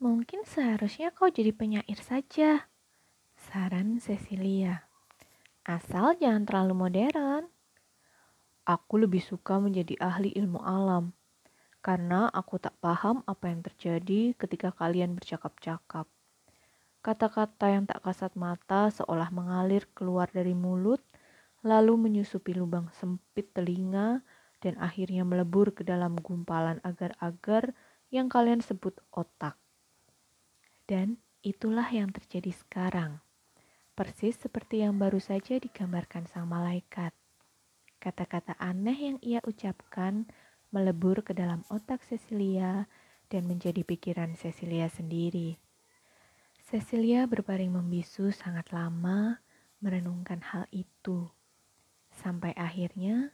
Mungkin seharusnya kau jadi penyair saja. Saran Cecilia. Asal jangan terlalu modern. Aku lebih suka menjadi ahli ilmu alam. Karena aku tak paham apa yang terjadi ketika kalian bercakap-cakap. Kata-kata yang tak kasat mata seolah mengalir keluar dari mulut, lalu menyusupi lubang sempit telinga, dan akhirnya melebur ke dalam gumpalan agar-agar yang kalian sebut otak. Dan itulah yang terjadi sekarang. Persis seperti yang baru saja digambarkan sang malaikat. Kata-kata aneh yang ia ucapkan melebur ke dalam otak Cecilia dan menjadi pikiran Cecilia sendiri. Cecilia berbaring membisu sangat lama merenungkan hal itu. Sampai akhirnya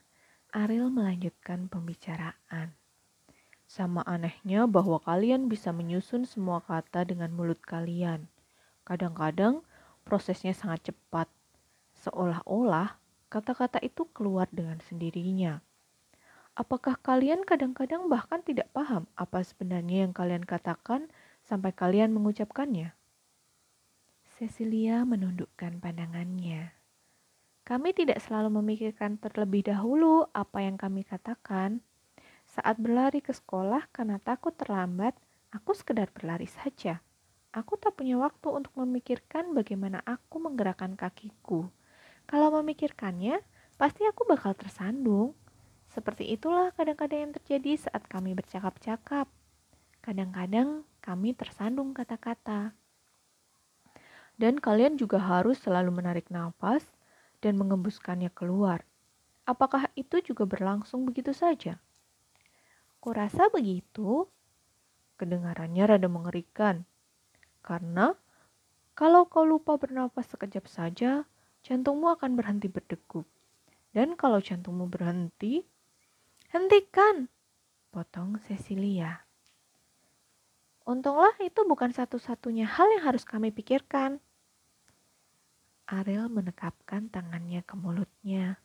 Ariel melanjutkan pembicaraan. Sama anehnya bahwa kalian bisa menyusun semua kata dengan mulut kalian. Kadang-kadang prosesnya sangat cepat. Seolah-olah kata-kata itu keluar dengan sendirinya. Apakah kalian kadang-kadang bahkan tidak paham apa sebenarnya yang kalian katakan sampai kalian mengucapkannya? Cecilia menundukkan pandangannya. Kami tidak selalu memikirkan terlebih dahulu apa yang kami katakan. Saat berlari ke sekolah karena takut terlambat, aku sekedar berlari saja. Aku tak punya waktu untuk memikirkan bagaimana aku menggerakkan kakiku. Kalau memikirkannya, pasti aku bakal tersandung. Seperti itulah kadang-kadang yang terjadi saat kami bercakap-cakap. Kadang-kadang kami tersandung kata-kata. Dan kalian juga harus selalu menarik nafas dan mengembuskannya keluar. Apakah itu juga berlangsung begitu saja? Kurasa begitu. Kedengarannya rada mengerikan. Karena kalau kau lupa bernafas sekejap saja, jantungmu akan berhenti berdegup. Dan kalau jantungmu berhenti, hentikan, potong Cecilia. Untunglah itu bukan satu-satunya hal yang harus kami pikirkan. Ariel menekapkan tangannya ke mulutnya.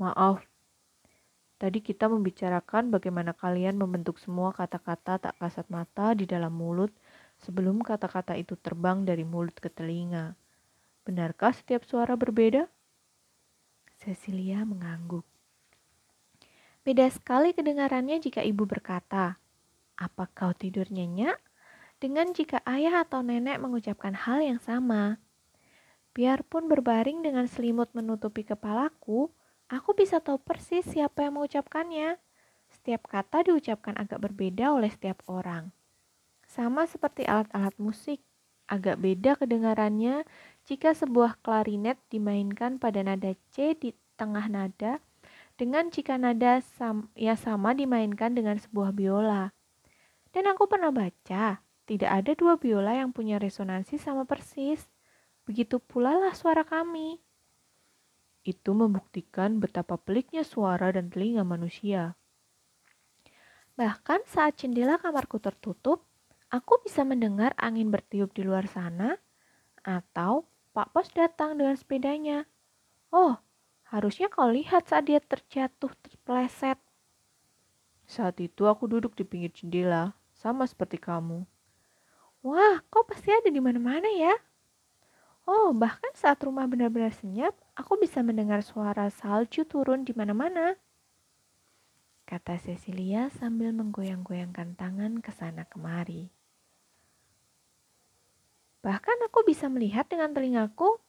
Maaf, tadi kita membicarakan bagaimana kalian membentuk semua kata-kata tak kasat mata di dalam mulut sebelum kata-kata itu terbang dari mulut ke telinga. Benarkah setiap suara berbeda? Cecilia mengangguk. Beda sekali kedengarannya jika ibu berkata, "Apa kau tidur nyenyak?" dengan jika ayah atau nenek mengucapkan hal yang sama. Biarpun berbaring dengan selimut menutupi kepalaku, aku bisa tahu persis siapa yang mengucapkannya. Setiap kata diucapkan agak berbeda oleh setiap orang. Sama seperti alat-alat musik, agak beda kedengarannya jika sebuah klarinet dimainkan pada nada C di tengah nada dengan jika nada sam ya sama dimainkan dengan sebuah biola. Dan aku pernah baca, tidak ada dua biola yang punya resonansi sama persis. Begitu pula lah suara kami. Itu membuktikan betapa peliknya suara dan telinga manusia. Bahkan saat jendela kamarku tertutup, aku bisa mendengar angin bertiup di luar sana, atau Pak Pos datang dengan sepedanya. Oh, harusnya kau lihat saat dia terjatuh terpleset. Saat itu aku duduk di pinggir jendela, sama seperti kamu. Wah, kau pasti ada di mana-mana ya. Oh, bahkan saat rumah benar-benar senyap, aku bisa mendengar suara salju turun di mana-mana. Kata Cecilia sambil menggoyang-goyangkan tangan ke sana kemari. Bahkan aku bisa melihat dengan telingaku.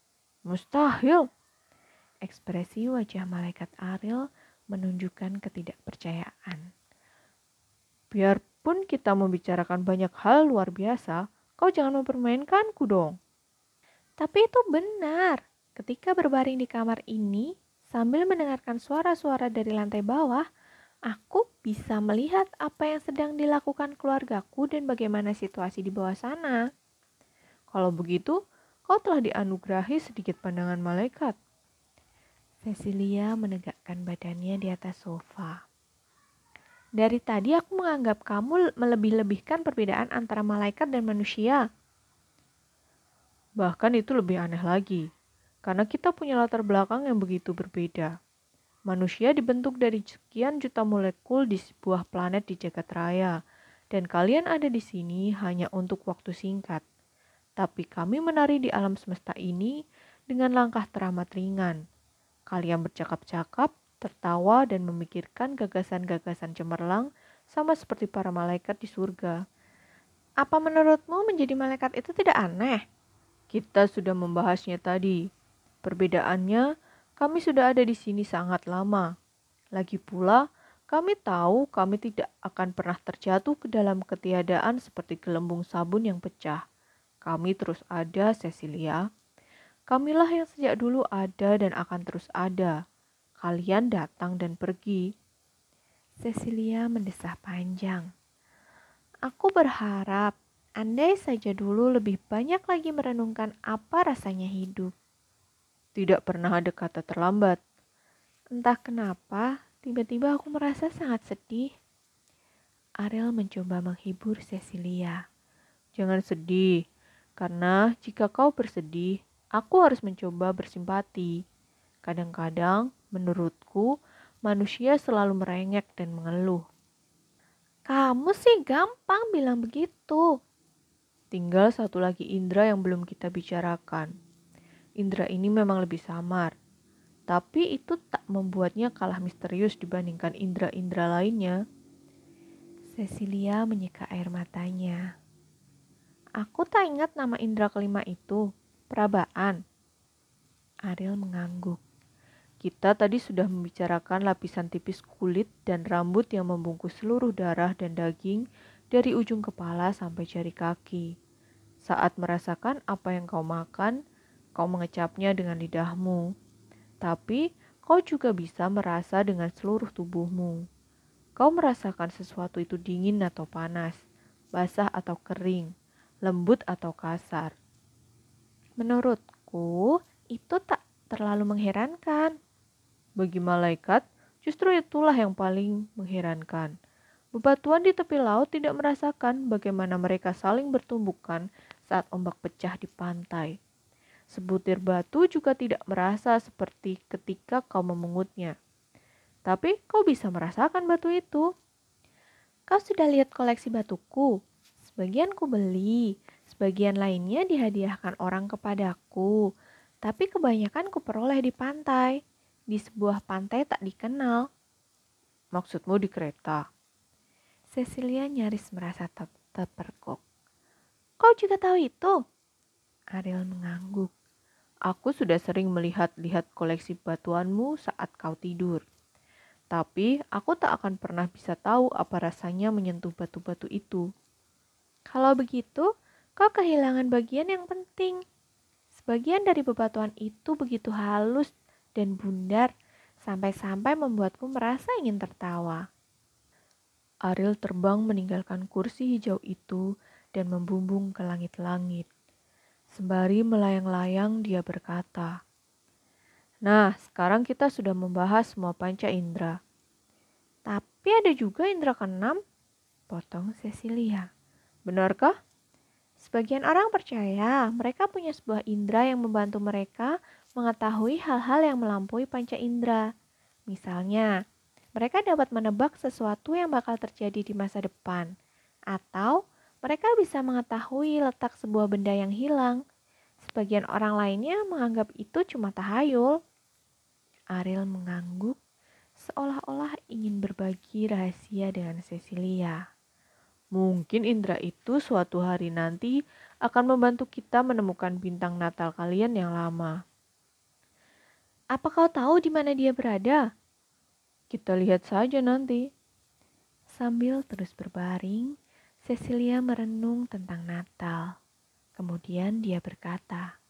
Mustahil. Ekspresi wajah malaikat Ariel menunjukkan ketidakpercayaan. Biarpun kita membicarakan banyak hal luar biasa, kau jangan mempermainkanku dong. Tapi itu benar. Ketika berbaring di kamar ini, sambil mendengarkan suara-suara dari lantai bawah, aku bisa melihat apa yang sedang dilakukan keluargaku dan bagaimana situasi di bawah sana. Kalau begitu, kau telah dianugerahi sedikit pandangan malaikat. Cecilia menegakkan badannya di atas sofa. Dari tadi aku menganggap kamu melebih-lebihkan perbedaan antara malaikat dan manusia. Bahkan itu lebih aneh lagi, karena kita punya latar belakang yang begitu berbeda. Manusia dibentuk dari sekian juta molekul di sebuah planet di jagat raya, dan kalian ada di sini hanya untuk waktu singkat. Tapi kami menari di alam semesta ini dengan langkah teramat ringan. Kalian bercakap-cakap, tertawa, dan memikirkan gagasan-gagasan cemerlang sama seperti para malaikat di surga. Apa menurutmu menjadi malaikat itu tidak aneh? Kita sudah membahasnya tadi. Perbedaannya, kami sudah ada di sini sangat lama. Lagi pula, kami tahu kami tidak akan pernah terjatuh ke dalam ketiadaan seperti gelembung sabun yang pecah. Kami terus ada, Cecilia. Kamilah yang sejak dulu ada dan akan terus ada. Kalian datang dan pergi. Cecilia mendesah panjang. Aku berharap andai saja dulu lebih banyak lagi merenungkan apa rasanya hidup. Tidak pernah ada kata terlambat. Entah kenapa, Tiba-tiba aku merasa sangat sedih. Ariel mencoba menghibur Cecilia. Jangan sedih, karena jika kau bersedih, aku harus mencoba bersimpati. Kadang-kadang, menurutku, manusia selalu merengek dan mengeluh. Kamu sih gampang bilang begitu. Tinggal satu lagi Indra yang belum kita bicarakan. Indra ini memang lebih samar tapi itu tak membuatnya kalah misterius dibandingkan indera-indera lainnya. Cecilia menyeka air matanya. Aku tak ingat nama indera kelima itu. Perabaan. Ariel mengangguk. Kita tadi sudah membicarakan lapisan tipis kulit dan rambut yang membungkus seluruh darah dan daging dari ujung kepala sampai jari kaki. Saat merasakan apa yang kau makan, kau mengecapnya dengan lidahmu tapi kau juga bisa merasa dengan seluruh tubuhmu. Kau merasakan sesuatu itu dingin atau panas, basah atau kering, lembut atau kasar. Menurutku, itu tak terlalu mengherankan. Bagi malaikat, justru itulah yang paling mengherankan. Bebatuan di tepi laut tidak merasakan bagaimana mereka saling bertumbukan saat ombak pecah di pantai. Sebutir batu juga tidak merasa seperti ketika kau memungutnya. Tapi kau bisa merasakan batu itu. Kau sudah lihat koleksi batuku? Sebagian ku beli, sebagian lainnya dihadiahkan orang kepadaku. Tapi kebanyakan ku peroleh di pantai, di sebuah pantai tak dikenal. Maksudmu di kereta? Cecilia nyaris merasa terpergok. Kau juga tahu itu? Ariel mengangguk. Aku sudah sering melihat-lihat koleksi batuanmu saat kau tidur. Tapi aku tak akan pernah bisa tahu apa rasanya menyentuh batu-batu itu. Kalau begitu, kau kehilangan bagian yang penting. Sebagian dari bebatuan itu begitu halus dan bundar sampai-sampai membuatku merasa ingin tertawa. Ariel terbang meninggalkan kursi hijau itu dan membumbung ke langit-langit. Sembari melayang-layang dia berkata, Nah, sekarang kita sudah membahas semua panca indera. Tapi ada juga indera keenam, potong Cecilia. Benarkah? Sebagian orang percaya mereka punya sebuah indera yang membantu mereka mengetahui hal-hal yang melampaui panca indera. Misalnya, mereka dapat menebak sesuatu yang bakal terjadi di masa depan, atau mereka bisa mengetahui letak sebuah benda yang hilang. Sebagian orang lainnya menganggap itu cuma tahayul. Ariel mengangguk seolah-olah ingin berbagi rahasia dengan Cecilia. Mungkin indera itu suatu hari nanti akan membantu kita menemukan bintang Natal kalian yang lama. Apa kau tahu di mana dia berada? Kita lihat saja nanti. Sambil terus berbaring, Cecilia merenung tentang Natal. Kemudian dia berkata,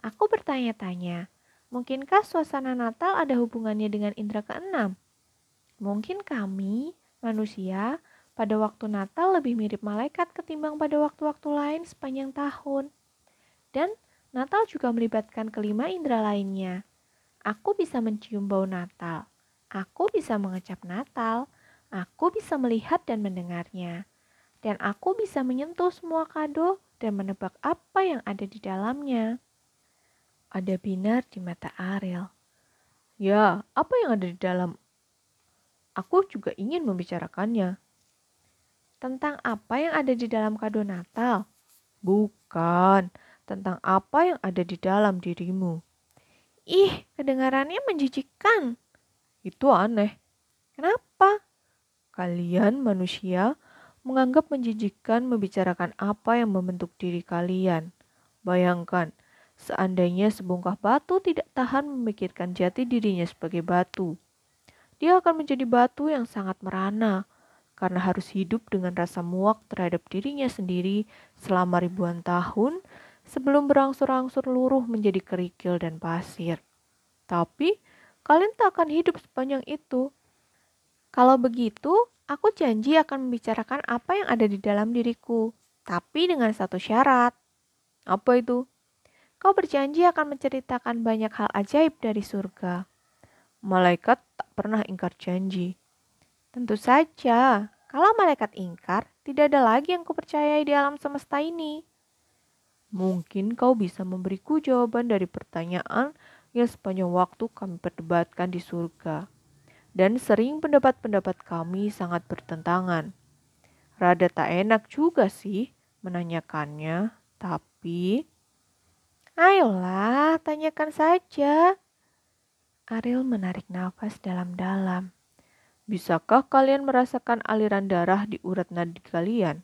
Aku bertanya-tanya, mungkinkah suasana Natal ada hubungannya dengan indera keenam? Mungkin kami, manusia, pada waktu Natal lebih mirip malaikat ketimbang pada waktu-waktu lain sepanjang tahun. Dan Natal juga melibatkan kelima indera lainnya. Aku bisa mencium bau Natal. Aku bisa mengecap Natal. Aku bisa melihat dan mendengarnya dan aku bisa menyentuh semua kado dan menebak apa yang ada di dalamnya. Ada binar di mata Ariel. Ya, apa yang ada di dalam? Aku juga ingin membicarakannya. Tentang apa yang ada di dalam kado Natal? Bukan, tentang apa yang ada di dalam dirimu. Ih, kedengarannya menjijikkan. Itu aneh. Kenapa? Kalian manusia menganggap menjijikkan membicarakan apa yang membentuk diri kalian. Bayangkan, seandainya sebongkah batu tidak tahan memikirkan jati dirinya sebagai batu. Dia akan menjadi batu yang sangat merana karena harus hidup dengan rasa muak terhadap dirinya sendiri selama ribuan tahun sebelum berangsur-angsur luruh menjadi kerikil dan pasir. Tapi kalian tak akan hidup sepanjang itu. Kalau begitu, aku janji akan membicarakan apa yang ada di dalam diriku, tapi dengan satu syarat. Apa itu? Kau berjanji akan menceritakan banyak hal ajaib dari surga. Malaikat tak pernah ingkar janji. Tentu saja, kalau malaikat ingkar, tidak ada lagi yang kupercayai di alam semesta ini. Mungkin kau bisa memberiku jawaban dari pertanyaan yang sepanjang waktu kami perdebatkan di surga. Dan sering pendapat-pendapat kami sangat bertentangan. Rada tak enak juga sih menanyakannya, tapi... Ayolah, tanyakan saja. Ariel menarik nafas dalam-dalam. Bisakah kalian merasakan aliran darah di urat nadi kalian?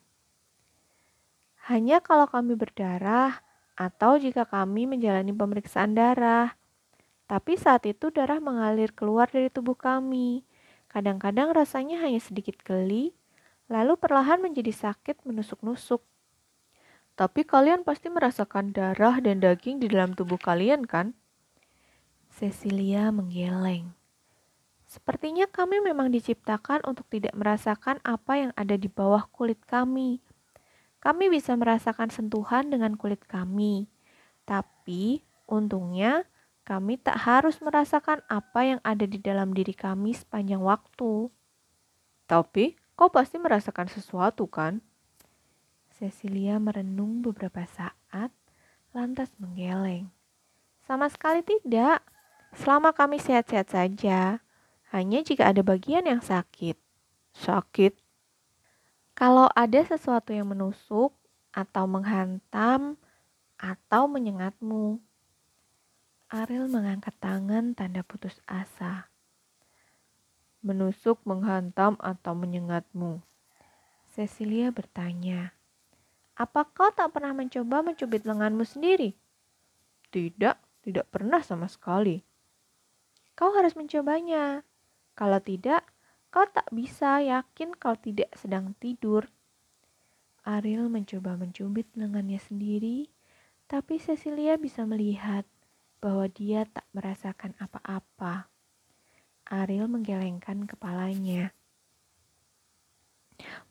Hanya kalau kami berdarah atau jika kami menjalani pemeriksaan darah. Tapi saat itu darah mengalir keluar dari tubuh kami. Kadang-kadang rasanya hanya sedikit geli, lalu perlahan menjadi sakit menusuk-nusuk. Tapi kalian pasti merasakan darah dan daging di dalam tubuh kalian kan? Cecilia menggeleng. Sepertinya kami memang diciptakan untuk tidak merasakan apa yang ada di bawah kulit kami. Kami bisa merasakan sentuhan dengan kulit kami, tapi untungnya kami tak harus merasakan apa yang ada di dalam diri kami sepanjang waktu. Tapi kau pasti merasakan sesuatu kan? Cecilia merenung beberapa saat, lantas menggeleng. Sama sekali tidak. Selama kami sehat-sehat saja, hanya jika ada bagian yang sakit. Sakit? Kalau ada sesuatu yang menusuk atau menghantam atau menyengatmu. Ariel mengangkat tangan tanda putus asa. Menusuk, menghantam, atau menyengatmu. Cecilia bertanya, apa kau tak pernah mencoba mencubit lenganmu sendiri? Tidak, tidak pernah sama sekali. Kau harus mencobanya. Kalau tidak, Kau tak bisa yakin kau tidak sedang tidur. Ariel mencoba mencubit lengannya sendiri, tapi Cecilia bisa melihat bahwa dia tak merasakan apa-apa. Ariel menggelengkan kepalanya.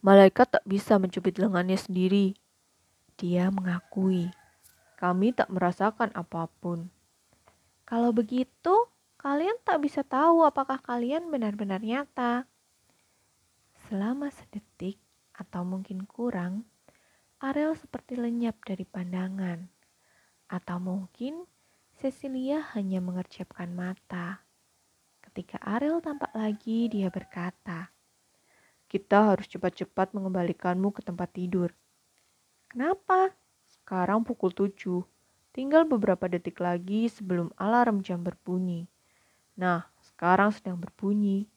Malaikat tak bisa mencubit lengannya sendiri. Dia mengakui, kami tak merasakan apa pun. Kalau begitu, kalian tak bisa tahu apakah kalian benar-benar nyata. Selama sedetik atau mungkin kurang, Ariel seperti lenyap dari pandangan. Atau mungkin Cecilia hanya mengerjapkan mata. Ketika Ariel tampak lagi, dia berkata, Kita harus cepat-cepat mengembalikanmu ke tempat tidur. Kenapa? Sekarang pukul tujuh. Tinggal beberapa detik lagi sebelum alarm jam berbunyi. Nah, sekarang sedang berbunyi.